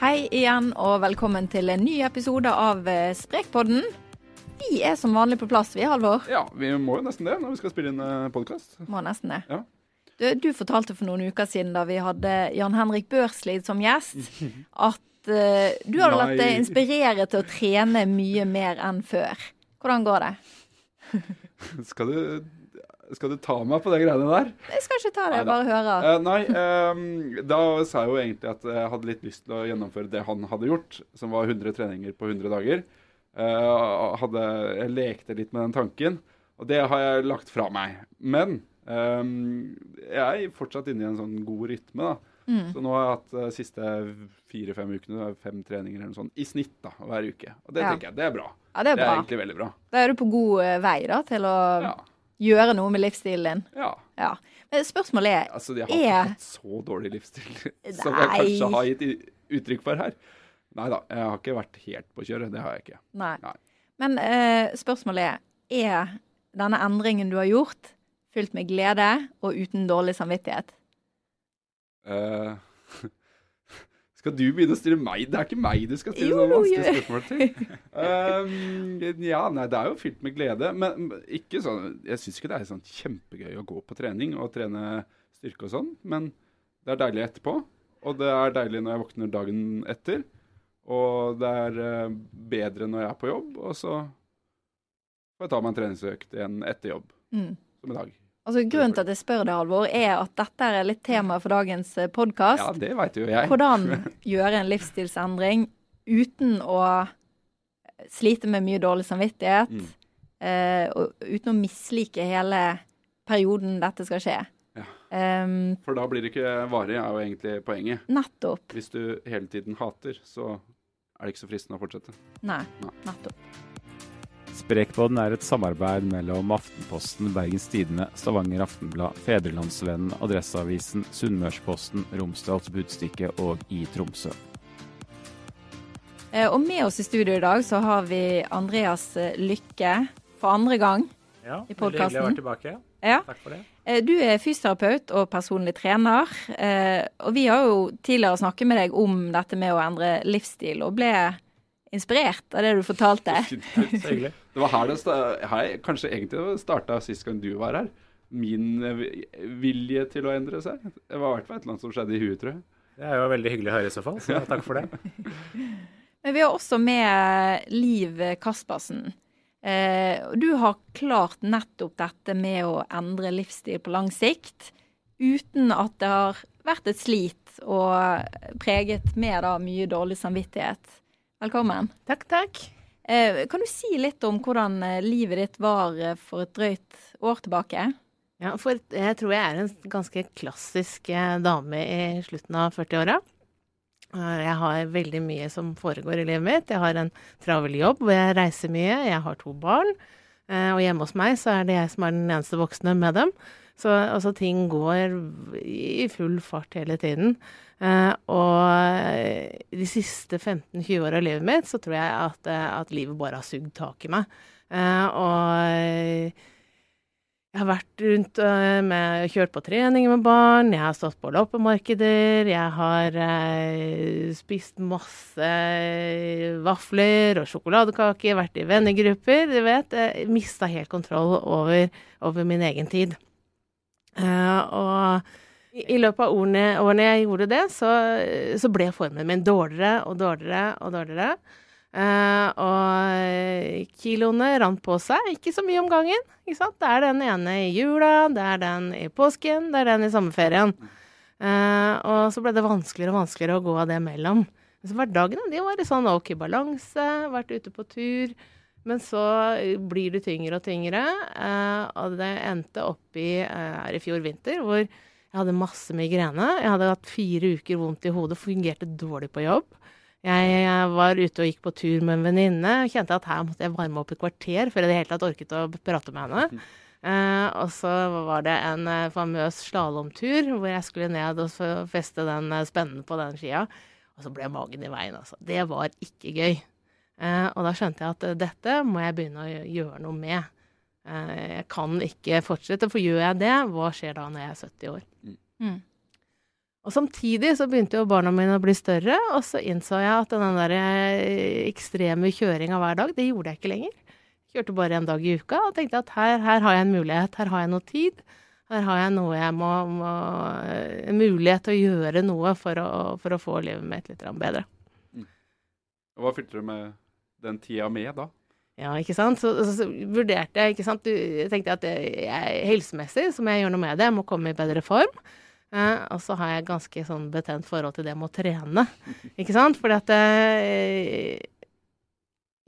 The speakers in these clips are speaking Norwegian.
Hei igjen, og velkommen til en ny episode av eh, Sprekpodden. Vi er som vanlig på plass, vi, Halvor. Ja, vi må jo nesten det når vi skal spille inn podkast. Må nesten det. Ja. Du, du fortalte for noen uker siden da vi hadde Jan Henrik Børslid som gjest, at uh, du hadde latt deg inspirere til å trene mye mer enn før. Hvordan går det? Skal du, skal du ta meg på de greiene der? Jeg skal ikke ta det, jeg bare høre. Uh, nei, um, da sa jeg jo egentlig at jeg hadde litt lyst til å gjennomføre det han hadde gjort, som var 100 treninger på 100 dager. Uh, hadde, jeg lekte litt med den tanken, og det har jeg lagt fra meg. Men um, jeg er fortsatt inne i en sånn god rytme, da. Mm. Så nå har jeg hatt de siste fire-fem ukene fem treninger eller noe sånt, i snitt da, hver uke. Og det Ja. tenker jeg, det er bra. Ja, det er Det er bra. egentlig veldig bra. Da er du på god eh, vei da, til å Ja. Gjøre noe med livsstilen din. ja. Ja. Men spørsmålet er Altså, jeg har ikke hatt så dårlig livsstil som jeg kanskje har gitt uttrykk for her. Nei da, jeg har ikke vært helt på kjøret. Det har jeg ikke. Nei. Nei. Men uh, spørsmålet er Er denne endringen du har gjort, fylt med glede og uten dårlig samvittighet? Eh, skal du begynne å stille meg? Det er ikke meg du skal stille sånne vanskelige spørsmål til. Um, ja, nei, det er jo fylt med glede. Men men ikke sånn Jeg syns ikke det er sånn kjempegøy å gå på trening og trene styrke og sånn, men det er deilig etterpå. Og det er deilig når jeg våkner dagen etter. Og det er eh, bedre når jeg er på jobb, og så får jeg ta meg en treningsøkt igjen etter jobb, Mm. som i dag. Altså Grunnen til at jeg spør deg, Alvor, er at dette er litt tema for dagens podkast. Ja, det vet jo jeg. Hvordan gjøre en livsstilsendring uten å slite med mye dårlig samvittighet, Mm. uh, og uten å mislike hele perioden dette skal skje. Ja. Um, For da blir det ikke varig, er jo egentlig poenget. nettopp. Hvis du hele tiden hater, så er det ikke så fristende å fortsette. Nei, Nei. nettopp. Sprekpodden er et samarbeid mellom Aftenposten, Bergens Tidende, Stavanger Aftenblad, Fedrelandsvennen, Adresseavisen, Sunnmørsposten, Romsdals Budstikke og i Tromsø. Eh, Og med oss i studio i dag så har vi Andreas eh, Lykke for andre gang. Ja, i veldig hyggelig å være tilbake. Ja. Takk for det. Eh, Du er fysioterapeut og personlig trener. eh, Og vi har jo tidligere snakket med deg om dette med å endre livsstil, og ble inspirert av det du fortalte. Så hyggelig. Det var her det her, kanskje egentlig starta sist gang du var her. Min eh, vilje til å endre seg. Det var i hvert fall et eller annet som skjedde i huet, tror jeg. Det er jo veldig hyggelig å høre i så fall, så takk for det. Men vi har også med Liv Kaspersen. Eh, du har klart nettopp dette med å endre livsstil på lang sikt, uten at det har vært et slit og preget med da mye dårlig samvittighet. Velkommen. Takk, takk. Eh, kan du si litt om hvordan eh, livet ditt var eh, for et drøyt år tilbake? Ja, for jeg tror jeg er en ganske klassisk dame i slutten av 40-åra. Eh, Jeg har veldig mye som foregår i livet mitt. Jeg har en travel jobb hvor jeg reiser mye. Jeg har to barn. Og hjemme hos meg så er det jeg som er den eneste voksne med dem. Så altså, ting går i full fart hele tiden. Eh, og eh, de siste 15-20 åra av livet mitt så tror jeg at, eh, at livet bare har sugd tak i meg. Eh, og jeg har vært rundt med kjørt på treninger med barn, jeg har stått på loppemarkeder, jeg har øh, spist masse vafler og sjokoladekaker, vært i vennegrupper, du vet. Jeg mista helt kontroll over, over min egen tid. Eh, og i, løpet av årene, årene jeg gjorde det, så, så ble formen min dårligere og dårligere og dårligere. Uh, og kiloene rant på seg, ikke så mye om gangen. Det er den ene i jula, det er den i påsken, det er den i sommerferien. Uh, og så ble det vanskeligere og vanskeligere å gå av det mellom. Så hverdagene de var i sånn ok balanse, vært ute på tur. Men så blir det tyngre og tyngre, uh, og det endte opp i her i fjor vinter, hvor jeg hadde masse migrene. Jeg hadde hatt fire uker vondt i hodet, fungerte dårlig på jobb. Jeg var ute og gikk på tur med en venninne og kjente at her måtte jeg varme opp et kvarter før jeg i det hele tatt orket å prate med henne. Eh, og så var det en eh, famøs slalåmtur hvor jeg skulle ned og feste den eh, spennen på den skia. Og så ble magen i veien, altså. Det var ikke gøy. Eh, og da skjønte jeg at eh, dette må jeg begynne å gjøre noe med. Eh, jeg kan ikke fortsette, for gjør jeg det, hva skjer da når jeg er 70 år? Mm. Og samtidig så begynte jo barna mine å bli større, og så innså jeg at den der eh, ekstreme kjøringa hver dag, det gjorde jeg ikke lenger. Kjørte bare en dag i uka og tenkte at her, her har jeg en mulighet, her har jeg noe tid. Her har jeg noe jeg må, må En mulighet til å gjøre noe for å, for å få livet mitt litt grann bedre. Og Hva fylte du med den tida med, da? Ja, ikke sant. Så, så, så vurderte jeg, ikke sant. Du, jeg tenkte at jeg, helsemessig så må jeg gjøre noe med det. Jeg må komme i bedre form. Eh, og så har jeg ganske sånn betent forhold til det med å trene, ikke sant. Fordi at eh,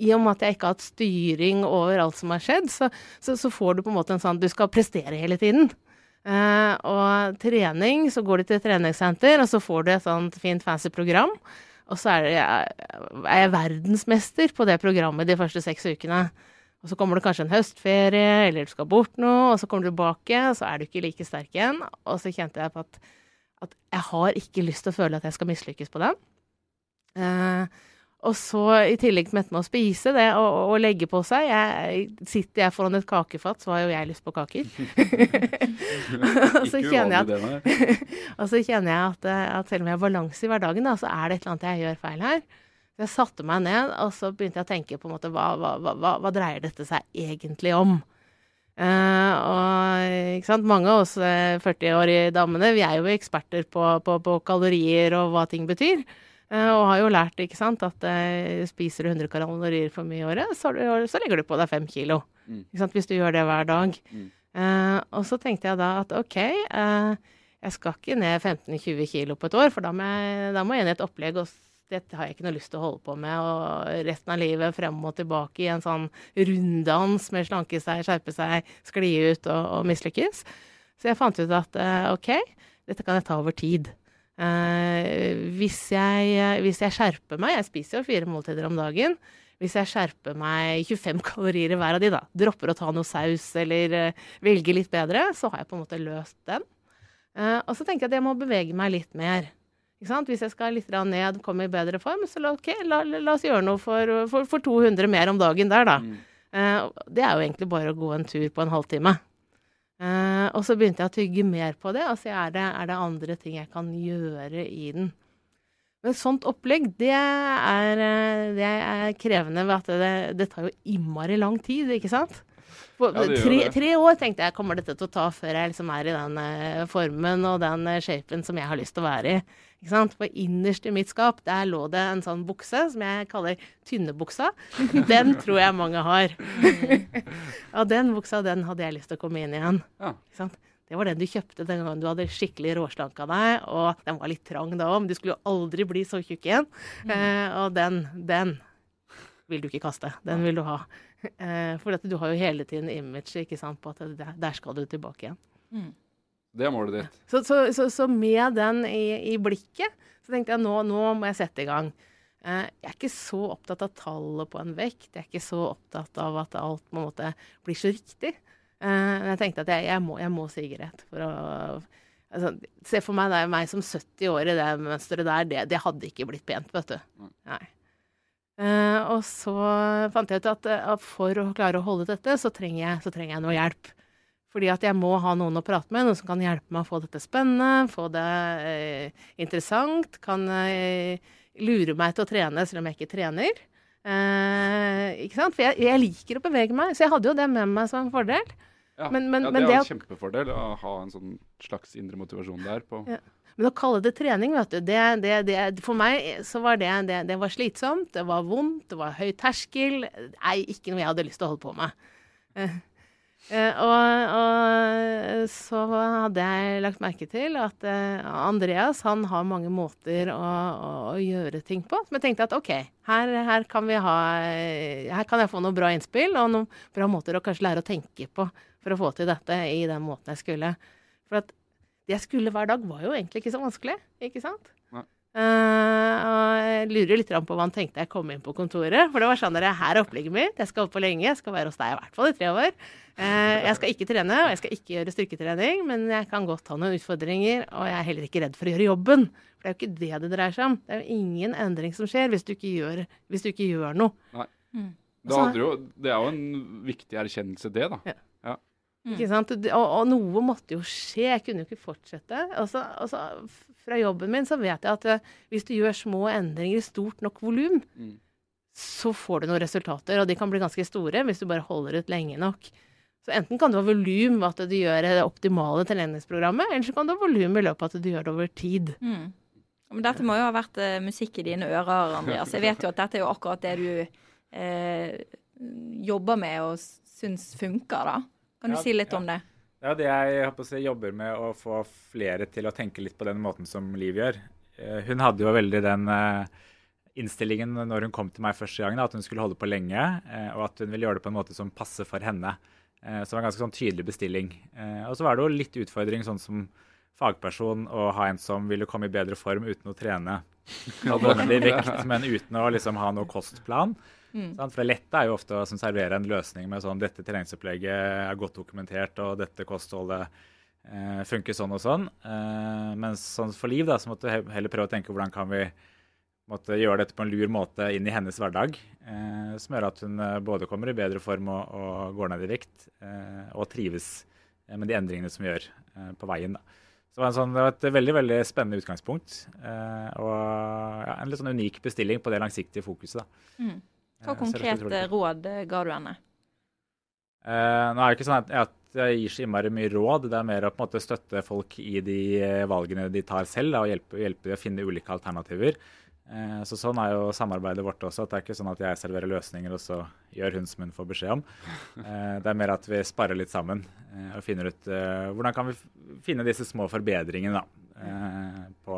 i og med at jeg ikke har hatt styring over alt som har skjedd, så, så, så, får du på en måte en sånn Du skal prestere hele tiden. Eh, og trening, så går du til treningssenter, og så får du et sånt fint, fancy program. Og så er, det, er jeg verdensmester på det programmet de første seks ukene. Og så kommer det kanskje en høstferie, eller du skal bort noe, og så kommer du tilbake, og så er du ikke like sterk igjen. Og så kjente jeg på at, at jeg har ikke lyst til å føle at jeg skal mislykkes på den. Uh, og så i tillegg med å spise det og, og, legge på seg jeg, Sitter jeg foran et kakefat, så har jo jeg lyst på kaker. og, så at, og så kjenner jeg at, at selv om jeg har balanse i hverdagen, da, så er det et eller annet jeg gjør feil her. Så jeg satte meg ned, og så begynte jeg å tenke på en måte hva, hva, hva, hva dreier dette seg egentlig om? Uh, og? Mange av oss 40-årige eh, damene vi er jo eksperter på, på, på kalorier og hva ting betyr. Uh, og har jo lært ikke sant, at uh, spiser du 100 kalorier for mye i året, så, så, legger du på deg fem kilo. Mm. Ikke sant, hvis du gjør det hver dag. Mm. Uh, og så tenkte jeg da at OK, jeg skal ikke ned 15-20 kilo på et år, for da må jeg, da må jeg i et opplegg, og dette har jeg ikke noe lyst til å holde på med. Og resten av livet frem og tilbake i en sånn runddans med slanke seg, skjerpe seg, skli ut og, og mislykkes. Så jeg fant ut at OK, dette kan jeg ta over tid. Uh, hvis, jeg, hvis, jeg, skjerper meg Jeg spiser jo fire måltider om dagen. Hvis jeg skjerper meg 25 kalorier i hver av de, da, dropper å ta noe saus eller eh, velger litt bedre, så har jeg på en måte løst den. Eh, og så tenker jeg at jeg må bevege meg litt mer. Hvis jeg skal litt ned, komme i bedre form, så la, okay, la, la oss gjøre noe for, for, for, 200 mer om dagen der, da. Mm. det er jo egentlig bare å gå en tur på en halvtime. Uh, og så begynte jeg å tygge mer på det, og så er det, er det andre ting jeg kan gjøre i den. Men sånt opplegg, det er, eh, det er krevende ved at det, det, tar jo innmari lang tid, ikke sant? På, ja, tre, tre, år tenkte jeg kommer dette til å ta før jeg liksom er i den uh, formen og den shapen som jeg har lyst til å være i. For innerst i mitt skap der lå det en sånn bukse som jeg kaller tynnebuksa. Den tror jeg mange har. og den buksa den hadde jeg lyst til å komme inn igjen. Ikke sant? Det var den du kjøpte den gangen du hadde skikkelig råslanka deg. Og den var litt trang da òg, men du skulle jo aldri bli så tjukk igjen. Mm. Eh, og den, den vil du ikke kaste. Den vil du ha. Eh, for du har jo hele tiden image på at der skal du tilbake igjen. Mm. Det er målet ditt. Så, så, så, så med den i, i, blikket, så tenkte jeg nå, nå må jeg sette i gang. Eh, jeg er ikke så opptatt av tallet på en vekt. Jeg er ikke så opptatt av at alt på en måte blir så riktig. Men jeg tenkte at jeg, jeg, må, jeg må sigarett for å altså, Se for meg det er meg som 70 år i det mønsteret der. Det, det hadde ikke blitt pent, vet du. Nei. Uh, og så fant jeg ut at, for å klare å holde dette, så trenger jeg, så trenger jeg noe hjelp. Fordi at jeg må ha noen å prate med, noen som kan hjelpe meg å få dette spennende, få det eh, interessant, kan eh, lure meg til å trene selv om jeg ikke trener. Eh, ikke sant? For jeg, jeg, liker å bevege meg, så jeg hadde jo det med meg som en fordel. Ja, men, men, ja det er en kjempefordel å ha en sånn slags indre motivasjon der. på... Ja. Men å kalle det trening, vet du, det, det, det, for meg så var det, det, var slitsomt, det var vondt, det var høy terskel. Nei, ikke noe jeg hadde lyst til å holde på med. Eh, og, og, så hadde jeg lagt merke til at uh, Andreas han har mange måter å, å, å, gjøre ting på. Som jeg tenkte at OK, her, her, kan ha, her kan jeg få noen bra innspill og noen bra måter å kanskje lære å tenke på for å få til dette i den måten jeg skulle. For at det jeg skulle hver dag, var jo egentlig ikke så vanskelig, ikke sant? Uh, og jeg lurer litt på hva han tenkte jeg kom inn på kontoret. For det var sånn at her er opplegget mitt. Jeg skal holde på lenge. Jeg skal være hos deg i hvert fall i tre år. Uh, jeg skal ikke trene, og jeg skal ikke gjøre styrketrening, men jeg kan godt ha noen utfordringer. Og jeg er heller ikke redd for å gjøre jobben. For det er jo ikke det det dreier seg om. Det er jo ingen endring som skjer hvis du ikke gjør, hvis du ikke gjør noe. Nei. Mm. Jo, det er jo en viktig erkjennelse, det, da. Ja. ja. Ikke sant? Og, og noe måtte jo skje. Jeg kunne jo ikke fortsette. Altså, altså, fra jobben min så vet jeg at eh, hvis du gjør små endringer i stort nok volum, Mm. så får du noen resultater. Og de kan bli ganske store hvis du bare holder ut lenge nok. Så enten kan du ha volum ved at du gjør det optimale treningsprogrammet, eller så kan du ha volum i løpet av at du gjør det over tid. Mm. Men dette må jo ha vært uh, musikk i dine ører, Andreas. Jeg vet jo at dette er jo akkurat det du uh, jobber med og syns funker, da. Kan du Ja, si litt ja. om det? Er det jeg, jeg håper å si, jobber med å få flere til å tenke litt på den måten som Liv gjør. Eh, Hun hadde jo veldig den eh, innstillingen når hun kom til meg første gang, at hun skulle holde på lenge, eh, og at hun ville gjøre det på en måte som passer for henne. Eh, Så det var en ganske sånn tydelig bestilling. Eh, Og så var det jo litt utfordring sånn som fagperson å ha en som ville komme i bedre form uten å trene alvorlig vekt, men uten å liksom ha noe kostplan. Mm. For det lette er jo ofte å servere en løsning med sånn dette treningsopplegget er godt dokumentert, og dette kostholdet eh, funker sånn og sånn. Eh, mens sånn for Liv da, så måtte du heller prøve å tenke hvordan kan vi måtte gjøre dette på en lur måte inn i hennes hverdag. Eh, som gjør at hun eh, både kommer i bedre form og, og går ned i vekt, eh, og trives eh, med de endringene som vi gjør eh, på veien. da. Så det var, en sånn, det var et veldig veldig spennende utgangspunkt. Eh, og ja, en litt sånn unik bestilling på det langsiktige fokuset. da. Mm. Hva Eh, konkrete råd eh, ga du henne? Eh, nå er det ikke sånn at, at jeg gir så innmari mye råd. Det er mer å på en måte støtte folk i de eh, valgene de tar selv, da, og hjelpe, hjelpe dem å finne ulike alternativer. Eh, så Sånn er jo samarbeidet vårt også. at Det er ikke sånn at jeg serverer løsninger, og så gjør hun som hun får beskjed om. Eh, det er mer at vi sparer litt sammen og finner ut hvordan kan vi finne disse små forbedringene da, på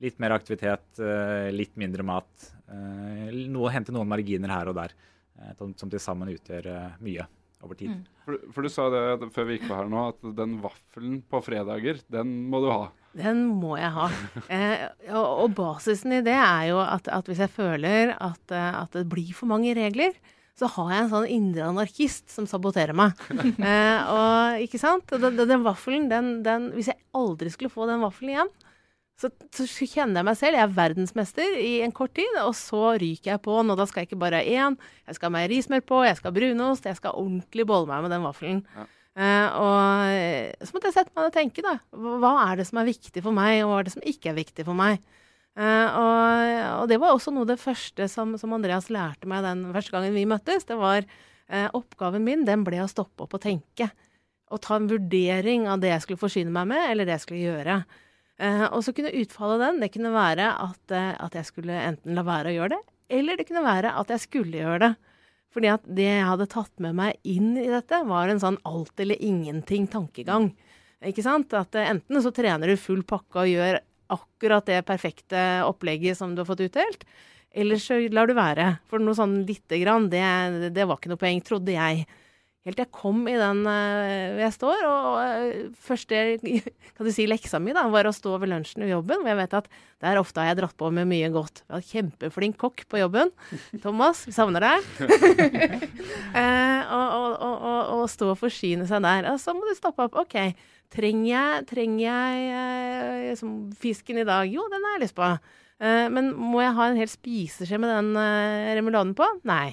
litt mer aktivitet, eh, litt mindre mat. eh, noe, hente noen marginer her og der, eh, som, som til sammen utgjør mye over tid. Mm. For, for du sa det før vi gikk på her nå, at den vaffelen på fredager, den må du ha. Den må jeg ha. Eh, og, og basisen i det er jo at, at hvis jeg føler at, at det blir for mange regler, så har jeg en sånn indre anarkist som saboterer meg. Eh, og ikke sant? Den, den, den vaffelen, den, den Hvis jeg aldri skulle få den vaffelen igjen, så, så kjenner jeg meg selv. Jeg er verdensmester i en kort tid, og så ryker jeg på Nå da skal jeg ikke bare ha én, jeg skal ha meierismør på, jeg skal ha brunost, jeg skal ordentlig bolle meg med den vaffelen. Ja. Uh, og så måtte jeg sette meg ned og tenke, da. Hva er det som er viktig for meg, og hva er det som ikke er viktig for meg? Uh, og, og det var også noe av det første som, som Andreas lærte meg den første gangen vi møttes. Det var uh, oppgaven min, den ble å stoppe opp og tenke. Og ta en vurdering av det jeg skulle forsyne meg med, eller det jeg skulle gjøre. Eh, og så kunne utfallet den, det kunne være at, eh, at jeg skulle enten la være å gjøre det, eller det kunne være at jeg skulle gjøre det. Fordi at det jeg hadde tatt med meg inn i dette, var en sånn alt eller ingenting-tankegang. Ikke sant? At eh, enten så trener du full pakke og gjør akkurat det perfekte opplegget som du har fått utdelt, eller så lar du være. For noe sånn lite grann, det, det var ikke noe poeng, trodde jeg. Helt til jeg kom i den uh, hvor jeg står, og uh, første kan du si, leksa mi da, var å stå ved lunsjen ved jobben. hvor jeg vet at der ofte har jeg dratt på med mye godt. Jeg har kjempeflink kokk på jobben. Thomas, vi savner deg. Eh, og, og, og, og, og stå og forsyne seg der. Og så må du stoppe opp. OK, trenger jeg, trenger jeg eh, som fisken i dag? Jo, den har jeg lyst på. Eh, men må jeg ha en hel spiseskje med den uh, remuladen på? Nei.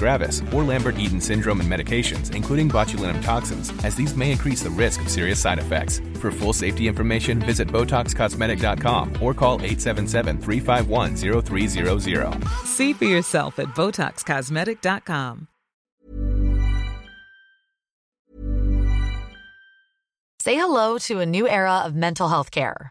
gravis, or Lambert Eaton syndrome and medications, including botulinum toxins, as these may increase the risk of serious side effects. For full safety information, visit BotoxCosmetic.com or call 877 351 0300. See for yourself at BotoxCosmetic.com. Say hello to a new era of mental health care.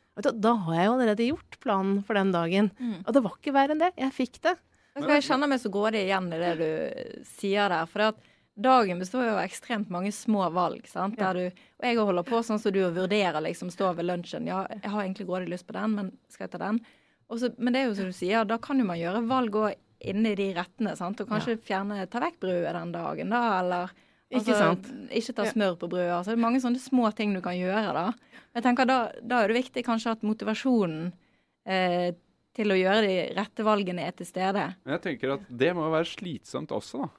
Du, da har jeg jo allerede gjort planen for den dagen. Og det var ikke verre enn det. Jeg fikk det. Jeg kjenner meg så grådig igjen i det du sier der. For at dagen består jo av ekstremt mange små valg. sant? Der du, og jeg holder på sånn som du vurderer, liksom, stå ved lunsjen. Ja, jeg har egentlig grådig lyst på den, men skal jeg ta den? Også, men det er jo som du sier, da kan jo man gjøre valg òg inni de rettene. sant? Og kanskje fjerne ta vekk brødet den dagen, da, eller Ikke sant? Ikke ta smør på brødet. altså Det er mange sånne små ting du kan gjøre, da. Jeg tenker Da, da er det viktig kanskje at motivasjonen eh, til å gjøre de rette valgene er til stede. Men jeg tenker at det må være slitsomt også, da.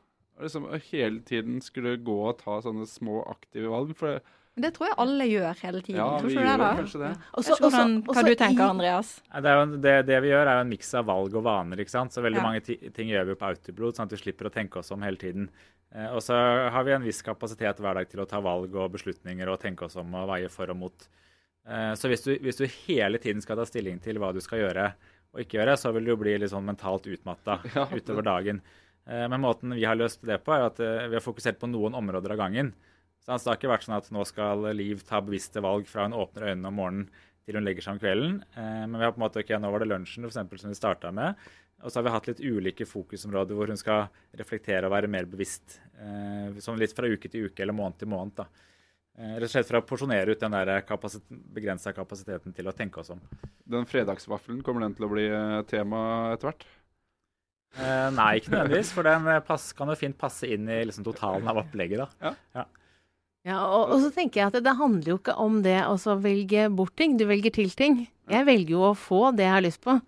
Liksom å hele tiden skulle gå og ta sånne små aktive valg. For det, Men det tror jeg alle gjør hele tiden. ja, tror vi det, gjør da? kanskje det. Og Jeg hvordan, hva du tenker, du, Andreas? Det, er jo, det, det vi gjør, er jo en miks av valg og vaner. ikke sant? Så veldig Ja. mange ting gjør vi på autoblod, sånn at vi slipper å tenke oss om hele tiden. Eh, og så har vi en viss kapasitet hver dag til å ta valg og beslutninger og tenke oss om og veie for og mot. Eh, så hvis du, hvis du hele tiden skal ta stilling til hva du skal gjøre og ikke gjøre, så vil du jo bli litt sånn mentalt utmatta Ja. utover dagen. Eh, men måten vi har løst det på, er at vi har fokusert på noen områder av gangen. Så altså, det har ikke vært sånn at nå skal Liv ta bevisste valg fra hun åpner øynene om morgenen til hun legger seg om kvelden. Men vi har på en måte, ok, nå var det lunsjen for eksempel, som vi starta med. Og så har vi hatt litt ulike fokusområder hvor hun skal reflektere og være mer bevisst. Eh, sånn litt fra uke til uke eller måned til måned. da. Eh, rett og slett for å porsjonere ut den der kapasit begrensa kapasiteten til å tenke oss om. Den fredagsvaffelen, kommer den til å bli eh, tema etter hvert? Eh, nei, ikke nødvendigvis, for den pass, kan jo fint passe inn i liksom, totalen av opplegget. da. Ja, og, og så tenker jeg at det, det handler jo ikke om det å velge bort ting, du velger til ting. Jeg velger jo å få det jeg har lyst på.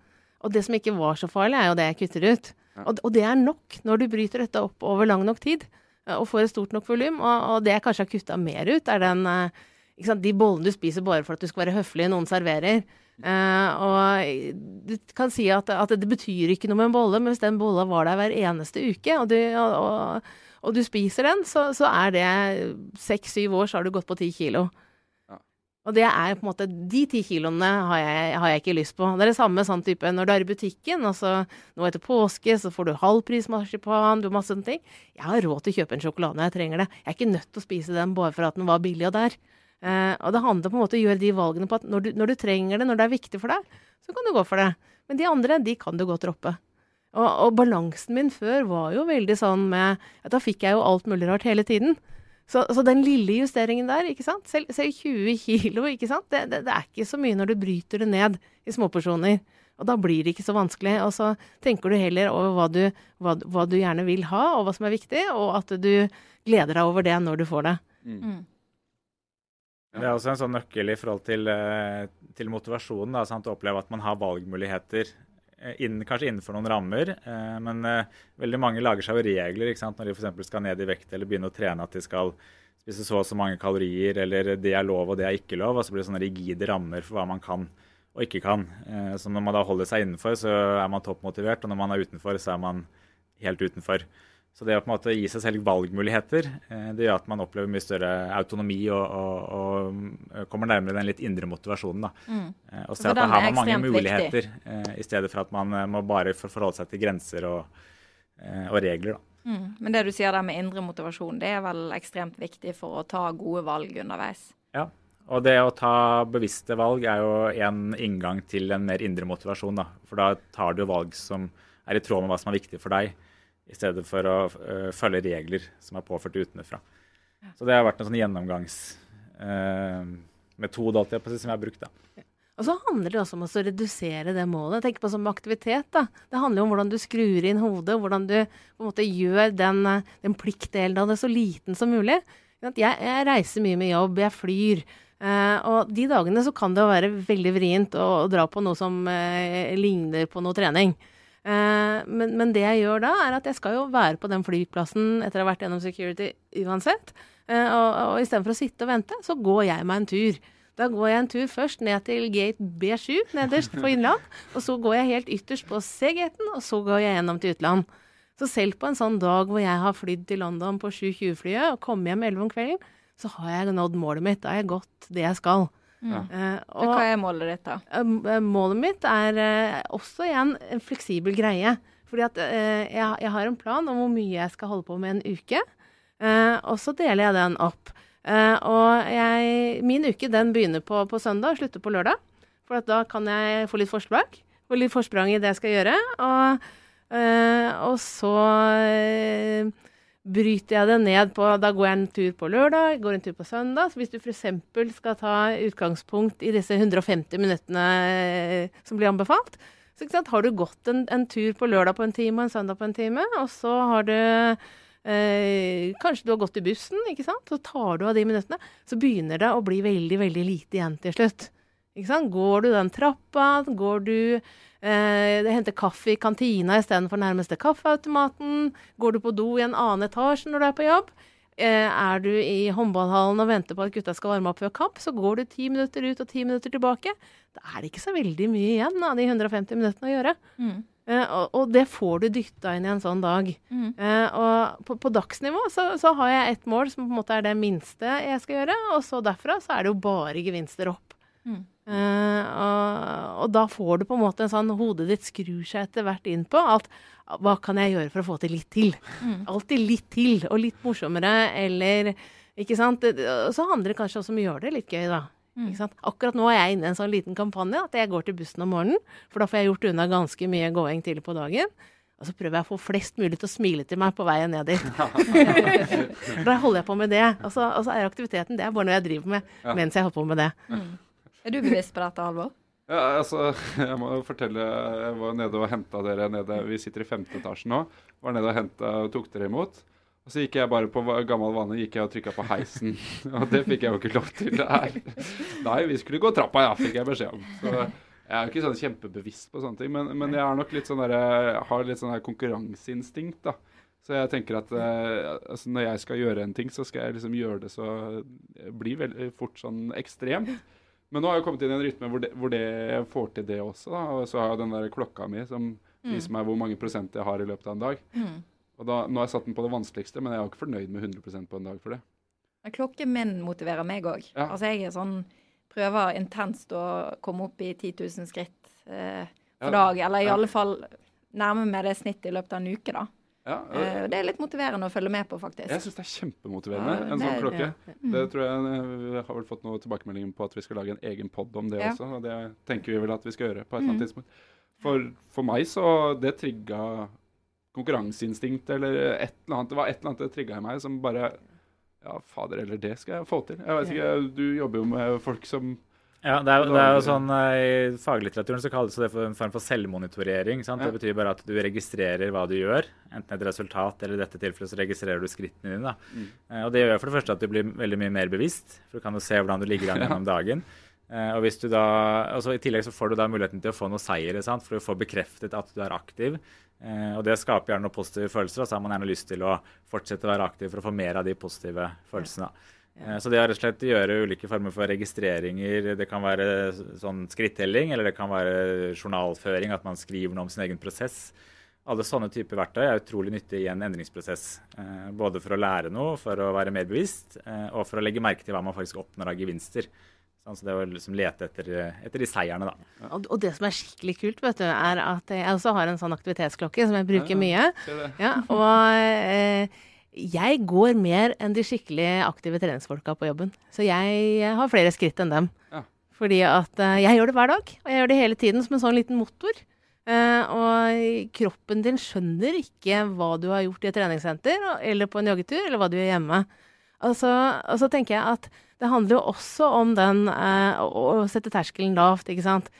Og det som ikke var så farlig, er jo det jeg kutter ut. Og, og det er nok når du bryter dette opp over lang nok tid eh, og får et stort nok volum. Og, og det jeg kanskje har kutta mer ut, er den, eh, sant, de bollene du spiser bare for at du skal være høflig, noen serverer. Uh, og du kan si at, at det betyr ikke noe med en bolle, men hvis den bolla var der hver eneste uke, og du, og, og, og du spiser den, så, så er det seks-syv år, så har du gått på ti kilo. Og det er på en måte De ti kiloene har jeg, har jeg ikke lyst på. Det er det samme sånn type når du er i butikken. altså Nå etter påske så får du halvpris marsipan, du har masse sånne ting. Jeg har råd til å kjøpe en sjokolade når jeg trenger det. Jeg er ikke nødt til å spise den bare for at den var billig og der. Eh, og det handler på en måte om å gjøre de valgene på at når du, når du trenger det, når det er viktig for deg, så kan du gå for det. Men de andre, de kan du godt droppe. Og, og balansen min før var jo veldig sånn med at Da fikk jeg jo alt mulig rart hele tiden. Så, så den lille justeringen der, ikke sant. Selv, selv 20 kilo, ikke sant. Det, det, det er ikke så mye når du bryter det ned i småporsjoner. Og da blir det ikke så vanskelig. Og så tenker du heller over hva du, hva, hva du gjerne vil ha, og hva som er viktig, og at du gleder deg over det når du får det. Det er også en sånn nøkkel i forhold til, eh, til motivasjonen. Da, sant? Å oppleve at man har valgmuligheter eh, innen, kanskje innenfor noen rammer. Eh, men eh, veldig mange lager seg jo regler når de f.eks. skal ned i vekt eller begynne å trene, at de skal spise så og så mange kalorier, eller det er lov og det er ikke lov. Og så blir det sånne rigide rammer for hva man kan og ikke kan. Eh, så når man da holder seg innenfor, så er man toppmotivert, og når man er utenfor, så er man helt utenfor. Så det å på en måte gi seg selv valgmuligheter, eh, det gjør at man opplever mye større autonomi og, og, og kommer nærmere den litt indre motivasjonen. da. Mm. Eh, og ser at her har man mange muligheter, i stedet for at man må bare forholde seg til grenser og, og regler. da. Mm. Men det du sier der med indre motivasjon, det er vel ekstremt viktig for å ta gode valg underveis? Ja, og det å ta bevisste valg er jo en inngang til en mer indre motivasjon. da. For da tar du valg som er i tråd med hva som er viktig for deg, i stedet for å uh, følge regler som er påført utenfra. Ja. Så det har vært en sånn gjennomgangsmetode uh, som jeg har brukt. da. Og så handler det også om å redusere det målet. Tenk på som aktivitet. da. Det handler om hvordan du skrur inn hodet, hvordan du på en måte gjør den, den pliktdelen av det så liten som mulig. Jeg, jeg reiser mye med jobb, jeg flyr. Uh, og de dagene så kan det være veldig vrient å, å dra på noe som uh, ligner på noe trening. Uh, men, men, det jeg gjør da, er at jeg skal jo være på den flyplassen etter å ha vært gjennom security uansett. og, og istedenfor å sitte og vente, så går jeg meg en tur. Da går jeg en tur først ned til gate B7 nederst på Innland. Og så går jeg helt ytterst på C-gaten, og så går jeg gjennom til utland. Så selv på en sånn dag hvor jeg har flydd til London på 7.20-flyet og kommer hjem 11 om kvelden, så har jeg nådd målet mitt. Da har jeg gått det jeg skal. Ja. Uh, og, Hva er målet ditt, da? Uh, målet mitt er også igjen en fleksibel greie. Fordi at jeg, jeg, har en plan om hvor mye jeg skal holde på med en uke. og så deler jeg den opp. og jeg, min uke den begynner på, på søndag og slutter på lørdag. For da kan jeg få litt forsprang. Få litt forsprang i det jeg skal gjøre. Og, og så bryter jeg det ned på Da går jeg en tur på lørdag, går en tur på søndag. Så hvis du f.eks. skal ta utgangspunkt i disse 150 minuttene eh, som blir anbefalt, så har du gått en, en, tur på lørdag på en time og en søndag på en time, og så har du eh, Kanskje du har gått i bussen, ikke sant. Så tar du av de minuttene. Så begynner det å bli veldig, veldig lite igjen til slutt. Går du den trappa, går du Eh, henter kaffe i kantina istedenfor nærmeste kaffeautomaten. Går du på do i en annen etasje når du er på jobb? Eh, er du i håndballhallen og venter på at gutta skal varme opp før kamp, så går du ti minutter ut og ti minutter tilbake. Da er det ikke så veldig mye igjen av de 150 minuttene å gjøre. Mm. Eh, og, og, det får du dytta inn i en sånn dag. Mm. Eh, og på, på dagsnivå så, så, har jeg ett mål som på en måte er det minste jeg skal gjøre, og så derfra så er det jo bare gevinster opp. Mm. Uh, og, og, da får du på en måte en sånn Hodet ditt skrur seg etter hvert inn på at hva kan jeg gjøre for å få til litt til? Mm. Alltid litt til, og litt morsommere, eller Ikke sant? Så handler det kanskje også om å gjøre det litt gøy, da. Mm. Akkurat nå er jeg inne i en sånn liten kampanje at jeg går til bussen om morgenen. For da får jeg gjort unna ganske mye gåing tidlig på dagen. Og så prøver jeg å få flest mulig til å smile til meg på veien ned dit. da holder jeg på med det. Og så er aktiviteten det er bare noe jeg driver med ja. mens jeg holder på med det. Mm. Er du bevisst på dette, Halvor? Ja, altså, jeg må fortelle Jeg var nede og henta dere nede Vi sitter i femte etasje nå. Var nede og henta og tok dere imot. Og så gikk jeg bare på gammel vane gikk jeg og trykka på heisen. Og det fikk jeg jo ikke lov til her. Nei, vi skulle gå trappa, ja, fikk jeg beskjed om. Så jeg er jo ikke sånn kjempebevisst på sånne ting, men, men jeg er nok litt sånn der, har litt sånn her konkurranseinstinkt, da. Så jeg tenker at eh, altså når jeg skal gjøre en ting, så skal jeg liksom gjøre det så det blir veldig fort sånn ekstremt. Men nå har jeg kommet inn i en rytme hvor det, hvor det får til det også. Da. Og så har jeg den der klokka mi som mm. viser meg hvor mange prosent jeg har i løpet av en dag. Mm. Og da, Nå har jeg satt den på det vanskeligste, men jeg er jo ikke fornøyd med 100% på en dag for det. Klokken min motiverer meg òg. Ja. Altså, jeg sånn prøver intenst å komme opp i 10 000 skritt eh, for ja. dag. Eller i ja. alle fall nærme meg det snittet i løpet av en uke, da. Ja, ja. det er litt motiverende å følge med på, faktisk. Jeg syns det er kjempemotiverende, ja, en sånn klokke. Det, mm. det, tror jeg Vi har vel fått noe tilbakemelding på at vi skal lage en egen pod om det også. Og det tenker vi vel at vi skal gjøre på et eller annet mm. tidspunkt. For, for, meg så Det trigga konkurranseinstinkt eller et eller annet. Det var et eller annet det trigga i meg som bare Ja, fader eller det skal jeg få til. Jeg vet ikke, Du jobber jo med folk som ja, det er, det er, jo sånn eh, I faglitteraturen så kalles det for en form for selvmonitorering. Ja. Det betyr bare at du registrerer hva du gjør, enten et resultat eller i dette tilfellet så registrerer du skrittene dine. Mm. Eh, og Det gjør for det første at du blir veldig mye mer bevisst, for du kan jo se hvordan du ligger an gjennom dagen. Eh, og hvis du da, altså I tillegg så får du da muligheten til å få noe seier, sant? for du får bekreftet at du er aktiv. og Det skaper gjerne noen positive følelser, og så har man gjerne lyst til å fortsette å være aktiv for å få mer av de positive følelsene. Eh, Så det har rett og slett å gjøre ulike former for registreringer, det kan være sånn skrittelling, eller det kan være journalføring, at man skriver noe om sin egen prosess. Alle sånne typer verktøy er utrolig nyttige i en endringsprosess. eh, Både for å lære noe, for å være mer bevisst, eh, og for å legge merke til hva man faktisk oppnår av gevinster. Altså Så det å liksom lete etter, etter de seierne, da. Og, og det som er skikkelig kult, vet du, er at jeg også har en sånn aktivitetsklokke som jeg bruker mye. Se det. Ja, og eh, jeg går mer enn de skikkelig aktive treningsfolka på jobben. Så jeg har flere skritt enn dem. Ja. Fordi at eh, jeg gjør det hver dag, og jeg gjør det hele tiden som en sånn liten motor. Eh, og kroppen din skjønner ikke hva du har gjort i et treningssenter eller på en joggetur, eller hva du gjør hjemme. Og så, og så tenker jeg at det handler jo også om den eh, å, å sette terskelen lavt, ikke sant.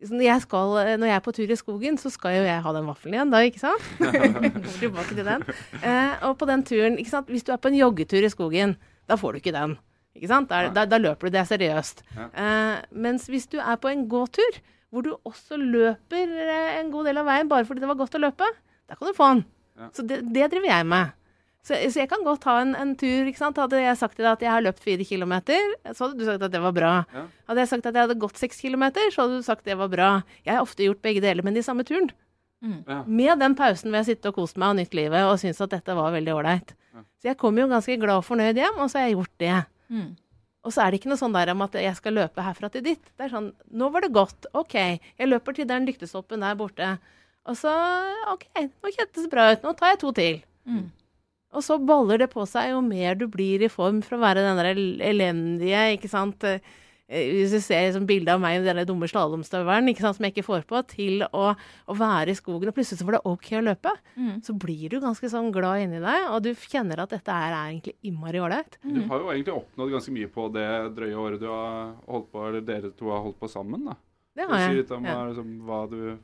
Når jeg, skal, når jeg er på tur i skogen, så skal jo jeg ha den vaffelen igjen da, ikke sant? Tilbake til den. Eh, og på den turen, ikke sant? Hvis du er på en joggetur i skogen, da får du ikke den. Ikke sant? Da, da, da løper du, det er seriøst. Eh, mens hvis du er på en gåtur, hvor du også løper eh, en god del av veien bare fordi det var godt å løpe, da kan du få den. Så det, det driver jeg med. Så, så jeg kan godt ta en, en tur. ikke sant? Hadde jeg sagt til deg at jeg har løpt fire kilometer, så hadde du sagt at det var bra. Ja. Hadde jeg sagt at jeg hadde gått seks kilometer, så hadde du sagt at det var bra. Jeg har ofte gjort begge deler, men i samme turen. Ja. Med den pausen hvor jeg sitte og kost meg og nytt livet og syntes at dette var veldig ålreit. Ja. Så jeg kom jo ganske glad og fornøyd hjem, og så har jeg gjort det. Mm. Og så er det ikke noe sånn der om at jeg skal løpe herfra til ditt. Det er sånn Nå var det godt. OK, jeg løper til den lyktestoppen der borte. Og så OK, nå kjentes det bra ut. Nå tar jeg to til. Mm. Og så baller det på seg jo mer du blir i form for å være den der elendige, ikke sant Eh, Hvis du ser liksom bildet av meg med den dumme slalåmstøvelen som jeg ikke får på, til å, å være i skogen, og plutselig så var det OK å løpe, Mm. så blir du ganske sånn glad inni deg, og du kjenner at dette er, er egentlig innmari ålreit. Du har jo egentlig oppnådd ganske mye på det drøye året du har holdt på, eller dere to har holdt på sammen. da. Det har jeg. si litt om Ja. liksom, hva, du,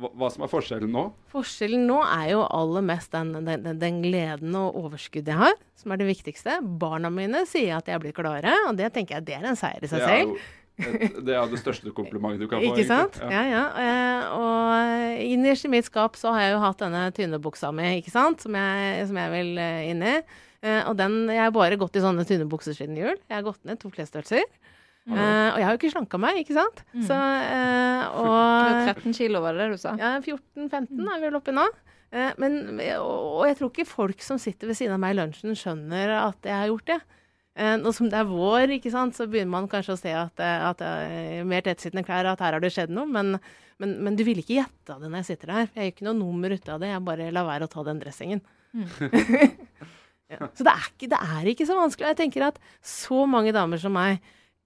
hva, hva som er forskjellen nå? Forskjellen nå er jo aller mest den, den, den, den gleden og overskuddet jeg har, som er det viktigste. Barna mine sier at jeg blir gladere, og det tenker jeg det er en seier i seg Det selv. et, det er det største komplimentet du kan få. Ikke egentlig. sant? Ja. Ja, ja. Eh, og innerst i mitt skap så har jeg jo hatt denne tynnebuksa mi, ikke sant, som jeg, som jeg vil eh, inn i. Eh, og den, jeg har bare gått i sånne tynne bukser siden jul. Jeg har gått ned to klesstørrelser. Eh, og jeg har jo ikke slanka meg, ikke sant. Så, uh, og 13 kilo, var det det du sa? ja, 14-15 er vi vel oppe i nå. Uh, men, og, og jeg tror ikke folk som sitter ved siden av meg i lunsjen, skjønner at jeg har gjort det. Nå som det er vår, ikke sant, så begynner man kanskje å se at, at mer tettsittende klær, at her har det skjedd noe. Men, men, men du ville ikke gjette det når jeg sitter der. Jeg gjør ikke noe nummer ut av det. Jeg bare lar være å ta den dressingen. ja. Så det er, ikke, det er ikke så vanskelig. Jeg tenker at så mange damer som meg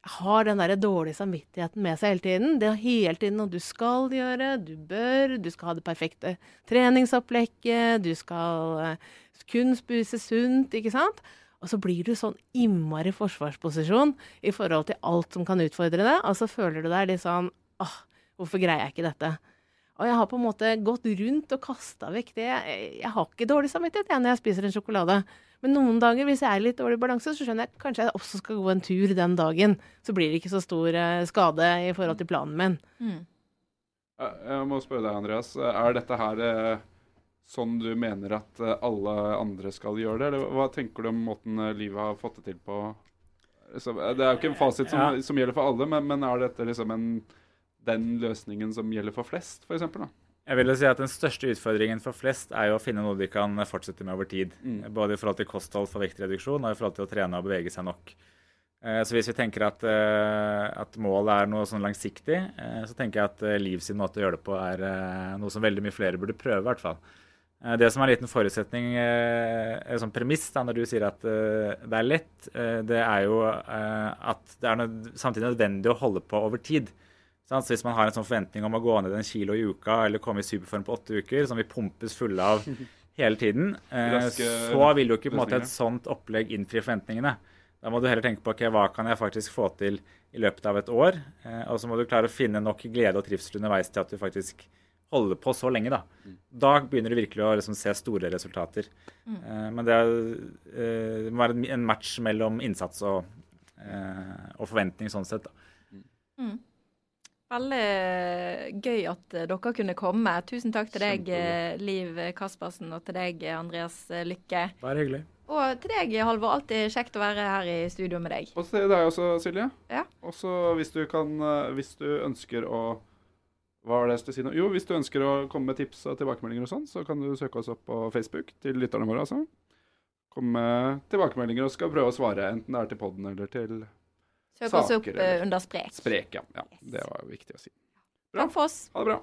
har den der dårlige samvittigheten med seg hele tiden. Det er hele tiden noe du skal gjøre, du bør, du skal ha det perfekte treningsopplegget, du skal eh, kun spise sunt, ikke sant? Og så blir du sånn innmari forsvarsposisjon i forhold til alt som kan utfordre deg, og så føler du deg litt sånn åh, hvorfor greier jeg ikke dette? Og jeg har på en måte gått rundt og kasta vekk det. Jeg har ikke dårlig samvittighet jeg, når jeg spiser en sjokolade. Men noen dager, hvis jeg er i litt dårlig balanse, så skjønner jeg kanskje jeg også skal gå en tur den dagen. Så blir det ikke så stor eh, skade i forhold til planen min. Mm. Jeg må spørre deg, Andreas. Er dette her eh, sånn du mener at eh, alle andre skal gjøre det, eller hva tenker du om måten livet har fått det til på? Så, Det er jo ikke en fasit som, Ja. som gjelder for alle, men, men er dette liksom en, den løsningen som gjelder for flest, f.eks.? Jeg vil jo si at Den største utfordringen for flest er jo å finne noe de kan fortsette med over tid. Mm. Både i forhold til kosthold for vektreduksjon og i forhold til å trene og bevege seg nok. Eh, Så Hvis vi tenker at, eh, at målet er noe sånn langsiktig, eh, så tenker jeg at Liv sin måte å gjøre det på er noe som veldig mye flere burde prøve. i hvert fall. Det som er en liten forutsetning, en sånn premiss da, når du sier at det er lett, det er jo at det er samtidig nødvendig å holde på over tid. Så Hvis man har en sånn forventning om å gå ned en kilo i uka eller komme i superform på åtte uker, som vi pumpes fulle av hele tiden, eh, så vil jo ikke på en måte et sånt opplegg innfri forventningene. Da må du heller tenke på okay, hva kan jeg faktisk få til i løpet av et år. Eh, og så må du klare å finne nok glede og trivsel underveis til at du faktisk holder på så lenge. Da Da begynner du virkelig å liksom se store resultater. Eh, men det, er, det må være en- match mellom innsats og, eh, og forventning sånn sett. da. Veldig gøy at eh, dere kunne komme. Tusen takk til deg, eh, Liv Kaspersen, og til deg, Andreas eh, Lykke. Bare hyggelig. Og til deg, Halvor. Alltid kjekt å være her i studio med deg. Og til deg også, Silje. Ja. Og så hvis du kan eh, Hvis du ønsker å Hva var det jeg skulle si nå? Jo, hvis du ønsker å komme med tips og tilbakemeldinger og sånn, så kan du søke oss opp på Facebook til lytterne våre, altså. Komme med tilbakemeldinger og skal prøve å svare, enten det er til podden eller til Søk oss opp eh, under sprek. Sprek. Ja. ja. Det var viktig å si. Takk for oss. Ha det bra.